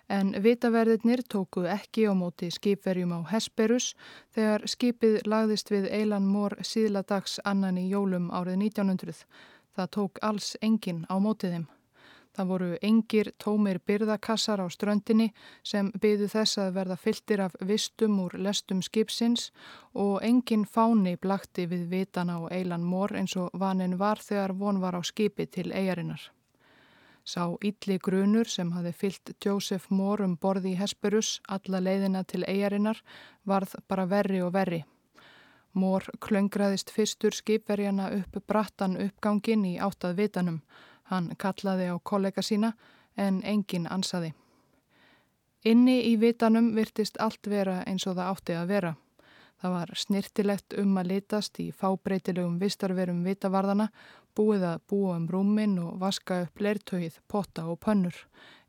En vitaverðinir tóku ekki á móti skipverjum á Hesperus þegar skipið lagðist við Eilan Mór síðla dags annan í jólum árið 1900. Það tók alls engin á mótið þeim. Það voru engir tómir byrðakassar á ströndinni sem byðu þess að verða fylltir af vistum úr lestum skipsins og engin fáni blakti við vitan á Eilan Mór eins og vanin var þegar von var á skipi til eigarinnar. Sá ylli grunur sem hafi fyllt Joseph Mór um borði í Hesperus alla leiðina til eigarinnar varð bara verri og verri. Mór klöngraðist fyrstur skipverjana upp brattan uppgangin í áttað vitanum. Hann kallaði á kollega sína en enginn ansaði. Inni í vitanum virtist allt vera eins og það átti að vera. Það var snirtilegt um að litast í fábreytilegum vistarverum vitavarðana, búið að búa um rúmin og vaska upp leirtögið, potta og pönnur.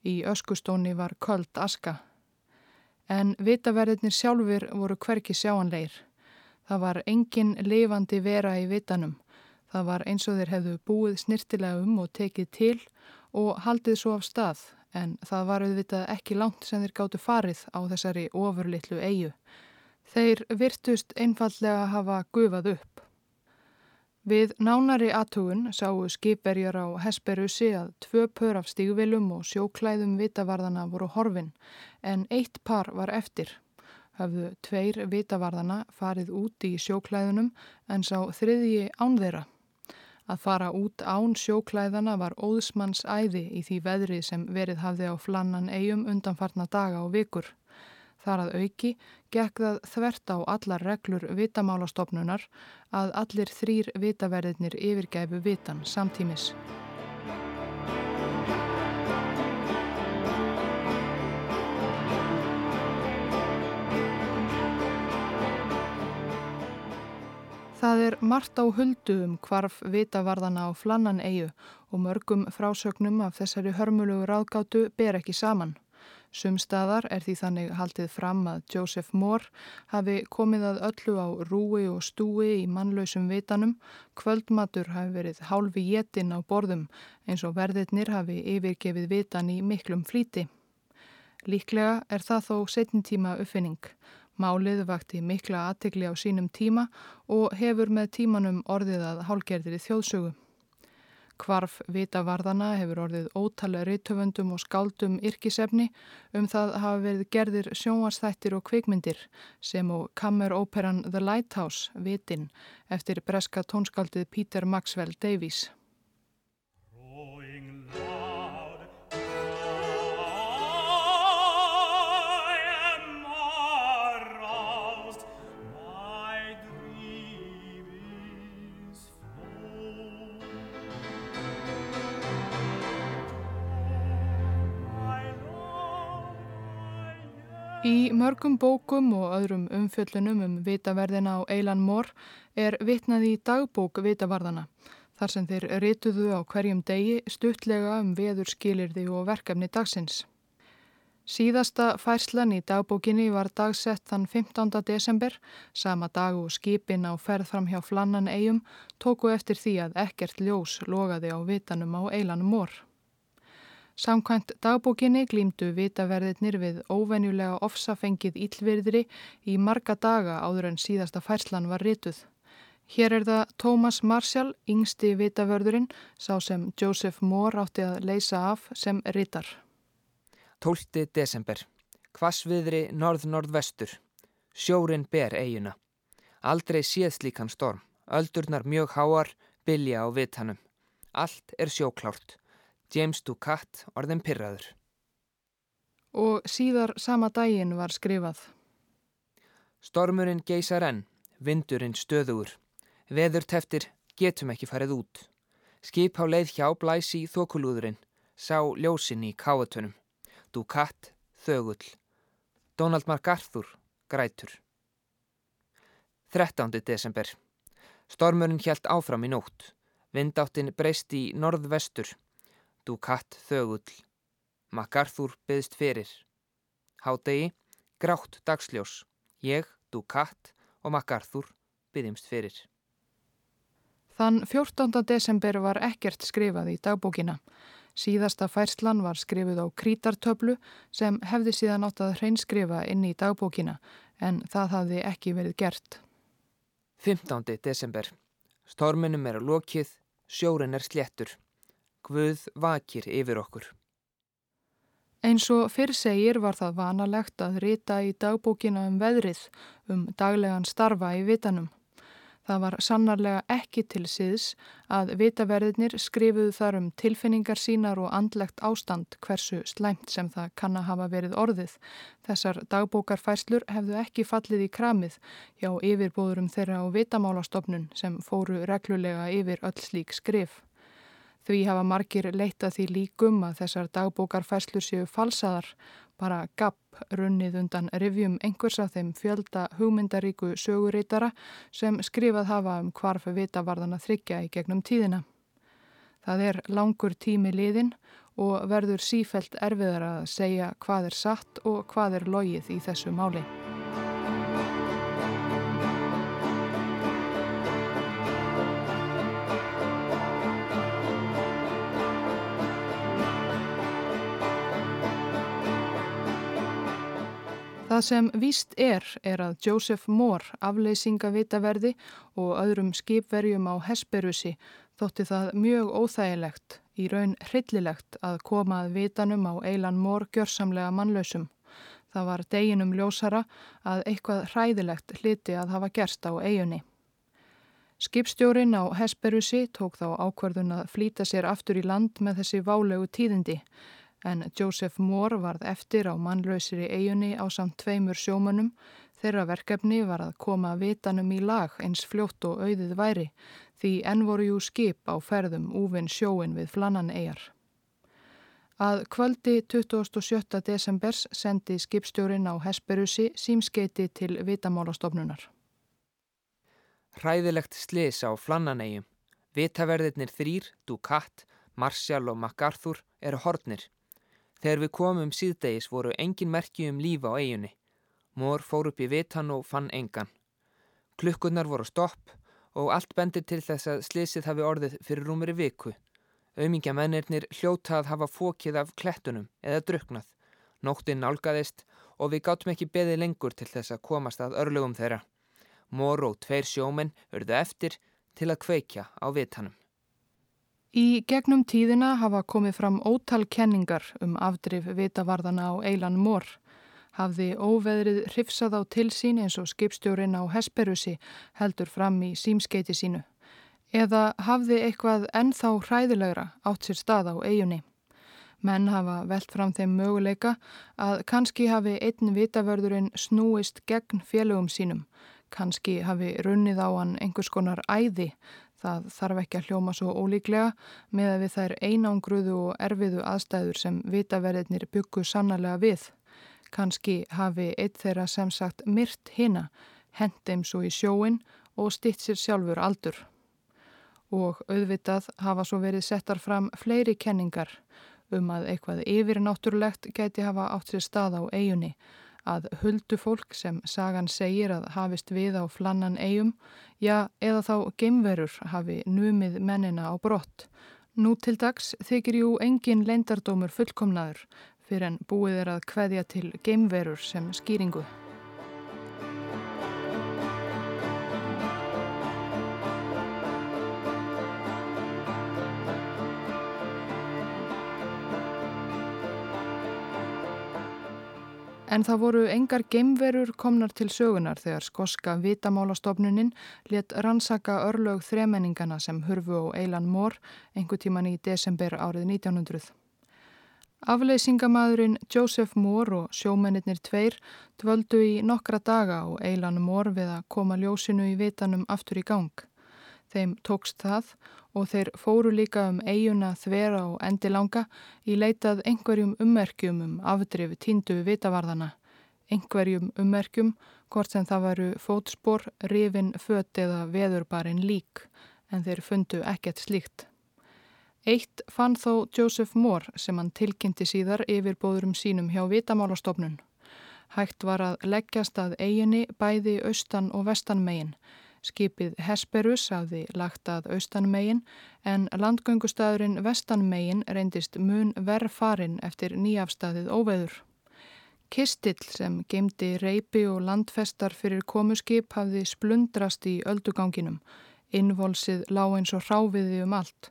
Í öskustóni var köld aska. En vitaverðinir sjálfur voru hverki sjáanleir. Það var engin lifandi vera í vitanum. Það var eins og þeir hefðu búið snirtilega um og tekið til og haldið svo af stað en það var auðvitað ekki langt sem þeir gáttu farið á þessari ofurlittlu eigu. Þeir virtust einfallega hafa gufað upp. Við nánari aðtugun sáu skipverjar á Hesperussi að tvö pör af stígvilum og sjóklæðum vitavarðana voru horfin en eitt par var eftir. Hafðu tveir vitavarðana farið út í sjóklæðunum en sá þriðji án þeirra. Að fara út án sjóklæðana var óðsmanns æði í því veðri sem verið hafði á flannan eigum undanfarna daga og vikur. Þar að auki gekk það þvert á allar reglur vitamálastofnunar að allir þrýr vitaverðinir yfirgæfu vitan samtímis. Það er margt á huldu um hvarf vitavarðana á flannan eigu og mörgum frásögnum af þessari hörmulugu ráðgátu ber ekki saman. Sumstaðar er því þannig haldið fram að Joseph Moore hafi komið að öllu á rúi og stúi í mannlausum vitanum, kvöldmatur hafi verið hálfi jétin á borðum eins og verðirnir hafi yfirgefið vitan í miklum flíti. Líklega er það þó setnitíma uppfinning. Málið vakti mikla aðtegli á sínum tíma og hefur með tímanum orðið að hálgerðir í þjóðsögu. Kvarf vitavarðana hefur orðið ótalega reytöfundum og skáldum yrkisefni um það hafa verið gerðir sjónvarsþættir og kvikmyndir sem og kammeróperan The Lighthouse, Vitin, eftir breska tónskaldið Peter Maxwell Davies. Í mörgum bókum og öðrum umfjöllunum um vitaverðina á Eilan Mór er vitnað í dagbók vitavarðana, þar sem þeir rituðu á hverjum degi stuttlega um veður skilirði og verkefni dagsins. Síðasta færslan í dagbókinni var dagsett þann 15. desember, sama dag og skipin á ferð fram hjá flannan eigum tóku eftir því að ekkert ljós logaði á vitanum á Eilan Mór. Samkvæmt dagbókinni glýmdu vitaverðirnir við óvenjulega ofsafengið íllvirðri í marga daga áður en síðasta færslan var rituð. Hér er það Thomas Marshall, yngsti vitavörðurinn, sá sem Joseph Moore átti að leysa af sem ritar. 12. desember. Kvassviðri norð-norðvestur. Sjórin ber eiguna. Aldrei séð slíkan storm. Öldurnar mjög háar, bilja á vitanum. Allt er sjóklárt. James Ducat orðin pyrraður. Og síðar sama daginn var skrifað. Stormurinn geysar enn, vindurinn stöðugur. Veður teftir, getum ekki farið út. Skip á leið hjá blæsi í þokulúðurinn, sá ljósinn í káatunum. Ducat, þögull. Donald MacArthur, grætur. 13. desember. Stormurinn hjælt áfram í nótt. Vindáttin breyst í norðvestur. Ducat þögull. MacArthur byðst fyrir. Hádegi, grátt dagsljós. Ég, Ducat og MacArthur byðjumst fyrir. Þann 14. desember var ekkert skrifað í dagbókina. Síðasta færslan var skrifuð á krítartöflu sem hefði síðan átt að hreinskrifa inn í dagbókina en það hafði ekki verið gert. 15. desember. Storminum er lokið, sjórin er sléttur. Guð vakir yfir okkur. Eins og fyrr segir var það vanalegt að rita í dagbókina um veðrið, um daglegan starfa í vitanum. Það var sannarlega ekki til síðs að vitaverðinir skrifuðu þar um tilfinningar sínar og andlegt ástand hversu slæmt sem það kann að hafa verið orðið. Þessar dagbókarfæslur hefðu ekki fallið í kramið hjá yfirbóðurum þeirra á vitamálastofnun sem fóru reglulega yfir öll slík skrif. Því hafa margir leitað því líkum að þessar dagbókarfæslur séu falsaðar, bara gapp runnið undan rivjum einhvers af þeim fjölda hugmyndaríku sögurítara sem skrifað hafa um hvarf vitavarðana þryggja í gegnum tíðina. Það er langur tími liðin og verður sífelt erfiðar að segja hvað er satt og hvað er logið í þessu máli. Það sem víst er, er að Joseph Moore, afleysingavitaverði og öðrum skipverjum á Hesperusi þótti það mjög óþægilegt, í raun hryllilegt að koma að vitanum á Eilan Moore gjörsamlega mannlausum. Það var deginum ljósara að eitthvað hræðilegt hliti að hafa gerst á eigunni. Skipstjórin á Hesperusi tók þá ákverðun að flýta sér aftur í land með þessi válegu tíðindi en Joseph Moore varð eftir á mannlausir í eigunni á samt tveimur sjómanum þeirra verkefni var að koma vitanum í lag eins fljótt og auðið væri því enn voru jú skip á ferðum úvinn sjóin við flannan eigar. Að kvöldi 27. desembers sendi skipstjórin á Hesperusi símskeiti til vitamálastofnunar. Hræðilegt slis á flannanegjum. Vitaverðirnir þrýr, Ducat, Marshall og MacArthur eru hortnir. Þegar við komum síðdegis voru engin merki um lífa á eiginni. Mór fór upp í vitan og fann engan. Klukkurnar voru stopp og allt bendir til þess að slisið hafi orðið fyrir rúmeri viku. Auðmingja mennirnir hljóta að hafa fókið af klettunum eða druknað. Nóttinn nálgæðist og við gáttum ekki beðið lengur til þess að komast að örlugum þeirra. Mór og tveir sjómenn urðu eftir til að kveikja á vitanum. Í gegnum tíðina hafa komið fram ótal kenningar um afdrif vitavarðana á Eilan Mór. Hafði óveðrið hrifsað á tilsýn eins og skipstjórin á Hesperusi heldur fram í símskeiti sínu. Eða hafði eitthvað ennþá hræðilegra átt sér stað á eigunni. Menn hafa velt fram þeim möguleika að kannski hafi einn vitavörðurinn snúist gegn félögum sínum Kanski hafi runnið á hann einhvers konar æði, það þarf ekki að hljóma svo ólíklega með að við þær einangruðu og erfiðu aðstæður sem vitaverðinir byggu sannarlega við. Kanski hafi eitt þeirra sem sagt myrt hina, hendim svo í sjóin og stitt sér sjálfur aldur. Og auðvitað hafa svo verið settar fram fleiri kenningar um að eitthvað yfirnáttúrulegt gæti hafa átt sér stað á eigunni að huldu fólk sem sagan segir að hafist við á flannan eigum, já eða þá geimverur hafi numið mennina á brott. Nú til dags þykir jú engin leindardómur fullkomnaður fyrir en búið er að kveðja til geimverur sem skýringu. En það voru engar geimverur komnar til sögunar þegar skoska vitamálastofnuninn let rannsaka örlög þremenningana sem hurfu á Eilan Mór einhver tíman í desember árið 1900. Afleysingamadurinn Joseph Moore og sjómennir tveir dvöldu í nokkra daga og Eilan Mór við að koma ljósinu í vitanum aftur í gang. Þeim tókst það og þeir fóru líka um eiguna þvera og endilanga í leitað einhverjum ummerkjum um afdrifu tíndu vitavarðana. Einhverjum ummerkjum, hvort sem það varu fótspor, rifin, fött eða veðurbarinn lík, en þeir fundu ekkert slíkt. Eitt fann þó Joseph Moore sem hann tilkynnti síðar yfir bóðurum sínum hjá vitamálastofnun. Hægt var að leggjast að eiginni bæði austan og vestan meginn, Skipið Hesperus hafði lagt að austanmegin en landgöngustæðurinn vestanmegin reyndist mun verðfarin eftir nýjafstæðið óveður. Kistill sem gemdi reypi og landfestar fyrir komuskip hafði splundrast í ölduganginum. Innvolsið lág eins og hráfiði um allt.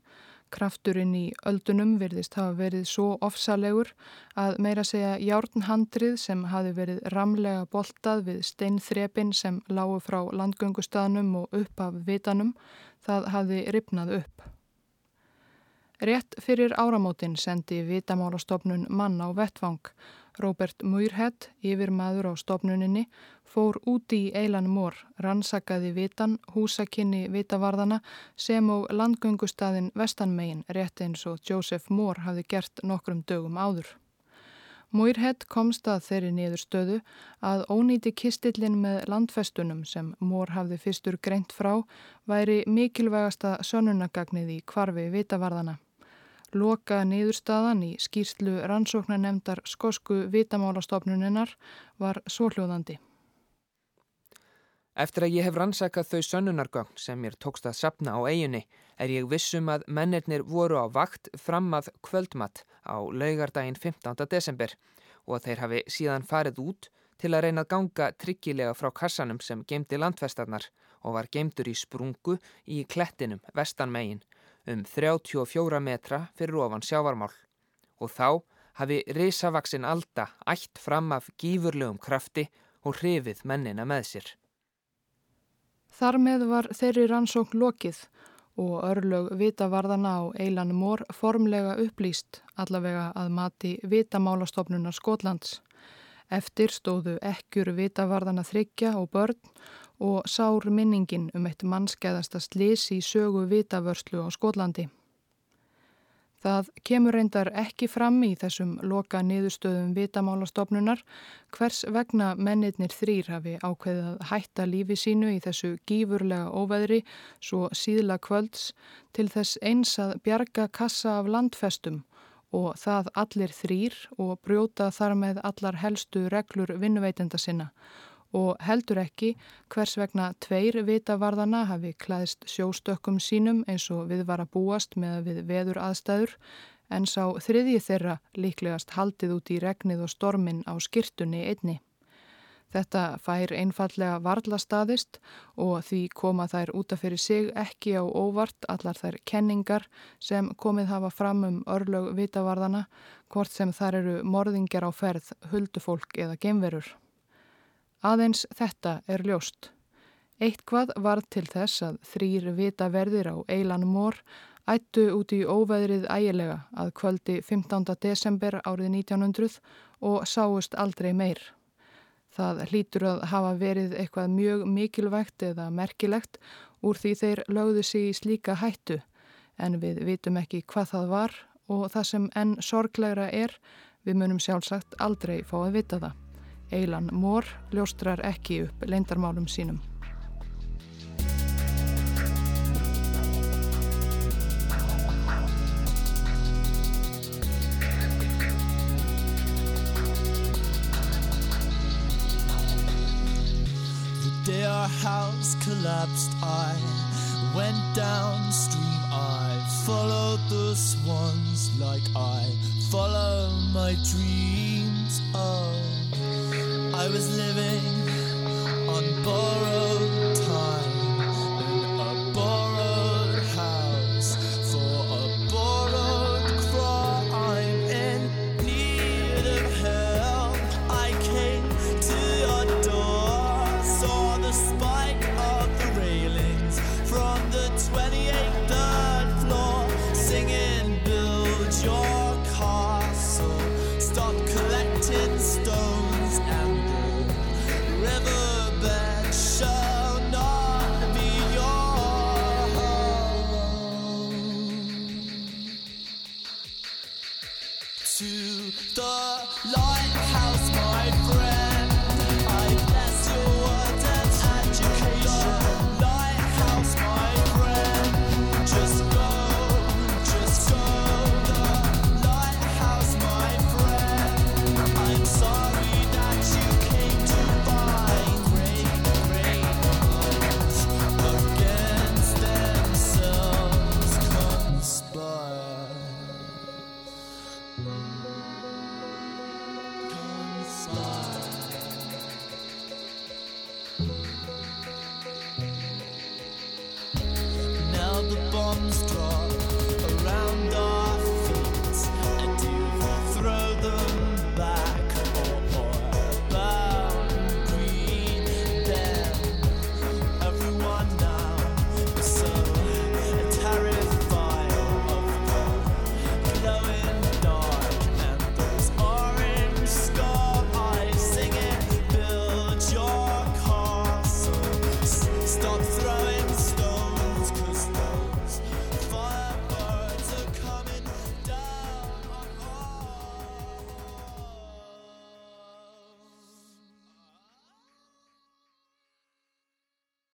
Krafturinn í öldunum virðist hafa verið svo ofsalegur að meira segja járnhandrið sem hafi verið ramlega boltað við steinþrepin sem lágu frá landgöngustaðnum og upp af vitanum, það hafi ripnað upp. Rétt fyrir áramótin sendi vitamálastofnun mann á vettvang. Robert Muirhead, yfir maður á stofnuninni, fór úti í Eilan Mór, rannsakaði vitan, húsakinni vitavarðana sem og landgöngustadin vestanmegin rétt eins og Joseph Moore hafði gert nokkrum dögum áður. Muirhead komst að þeirri niður stöðu að ónýti kistillin með landfestunum sem Moore hafði fyrstur greint frá væri mikilvægasta sönunagagnið í kvarfi vitavarðana. Loka niðurstaðan í skýrslu rannsóknanemdar skosku vitamálastofnuninnar var svohljóðandi. Eftir að ég hef rannsakað þau sönnunargögn sem mér tókst að sapna á eiginni er ég vissum að mennirnir voru á vakt fram að kvöldmatt á laugardaginn 15. desember og að þeir hafi síðan farið út til að reyna að ganga tryggilega frá kassanum sem geimdi landfestarnar og var geimdur í sprungu í klettinum vestanmegin um 34 metra fyrir ofan sjávarmál. Og þá hafi risavaksinn alda ætt fram af gífurlegum krafti og hrifið mennina með sér. Þar með var þeirri rannsókn lokið og örlög vitavarðana á Eilan Mór formlega upplýst allavega að mati vitamálastofnunar Skotlands. Eftir stóðu ekkjur vitavarðana þryggja og börn og sár minningin um eitt mannskæðasta slis í sögu vitavörslu á Skotlandi. Það kemur reyndar ekki fram í þessum loka niðurstöðum vitamálastofnunar hvers vegna mennirnir þrýr hafi ákveðið að hætta lífi sínu í þessu gífurlega óveðri svo síðla kvölds til þess eins að bjarga kassa af landfestum og það allir þrýr og brjóta þar með allar helstu reglur vinnuveitenda sinna og heldur ekki hvers vegna tveir vitavarðana hafi klæðist sjóstökkum sínum eins og við var að búast með við veður aðstæður en sá þriðji þeirra líklegast haldið út í regnið og stormin á skirtunni einni. Þetta fær einfallega varla staðist og því koma þær útaf fyrir sig ekki á óvart allar þær kenningar sem komið hafa fram um örlög vitavarðana hvort sem þar eru morðingjar á ferð, huldufólk eða gemverur. Aðeins þetta er ljóst. Eitthvað var til þess að þrýr vita verðir á Eilan Mór ættu út í óveðrið ægilega að kvöldi 15. desember árið 1900 og sáust aldrei meir. Það hlýtur að hafa verið eitthvað mjög mikilvægt eða merkilegt úr því þeir lögðu sig í slíka hættu en við vitum ekki hvað það var og það sem enn sorglegra er, við munum sjálfsagt aldrei fá að vita það. Eilan Mór ljóstrar ekki upp leindarmálum sínum. Our house collapsed I went downstream. I followed the swans like I follow my dreams. Oh I was living on board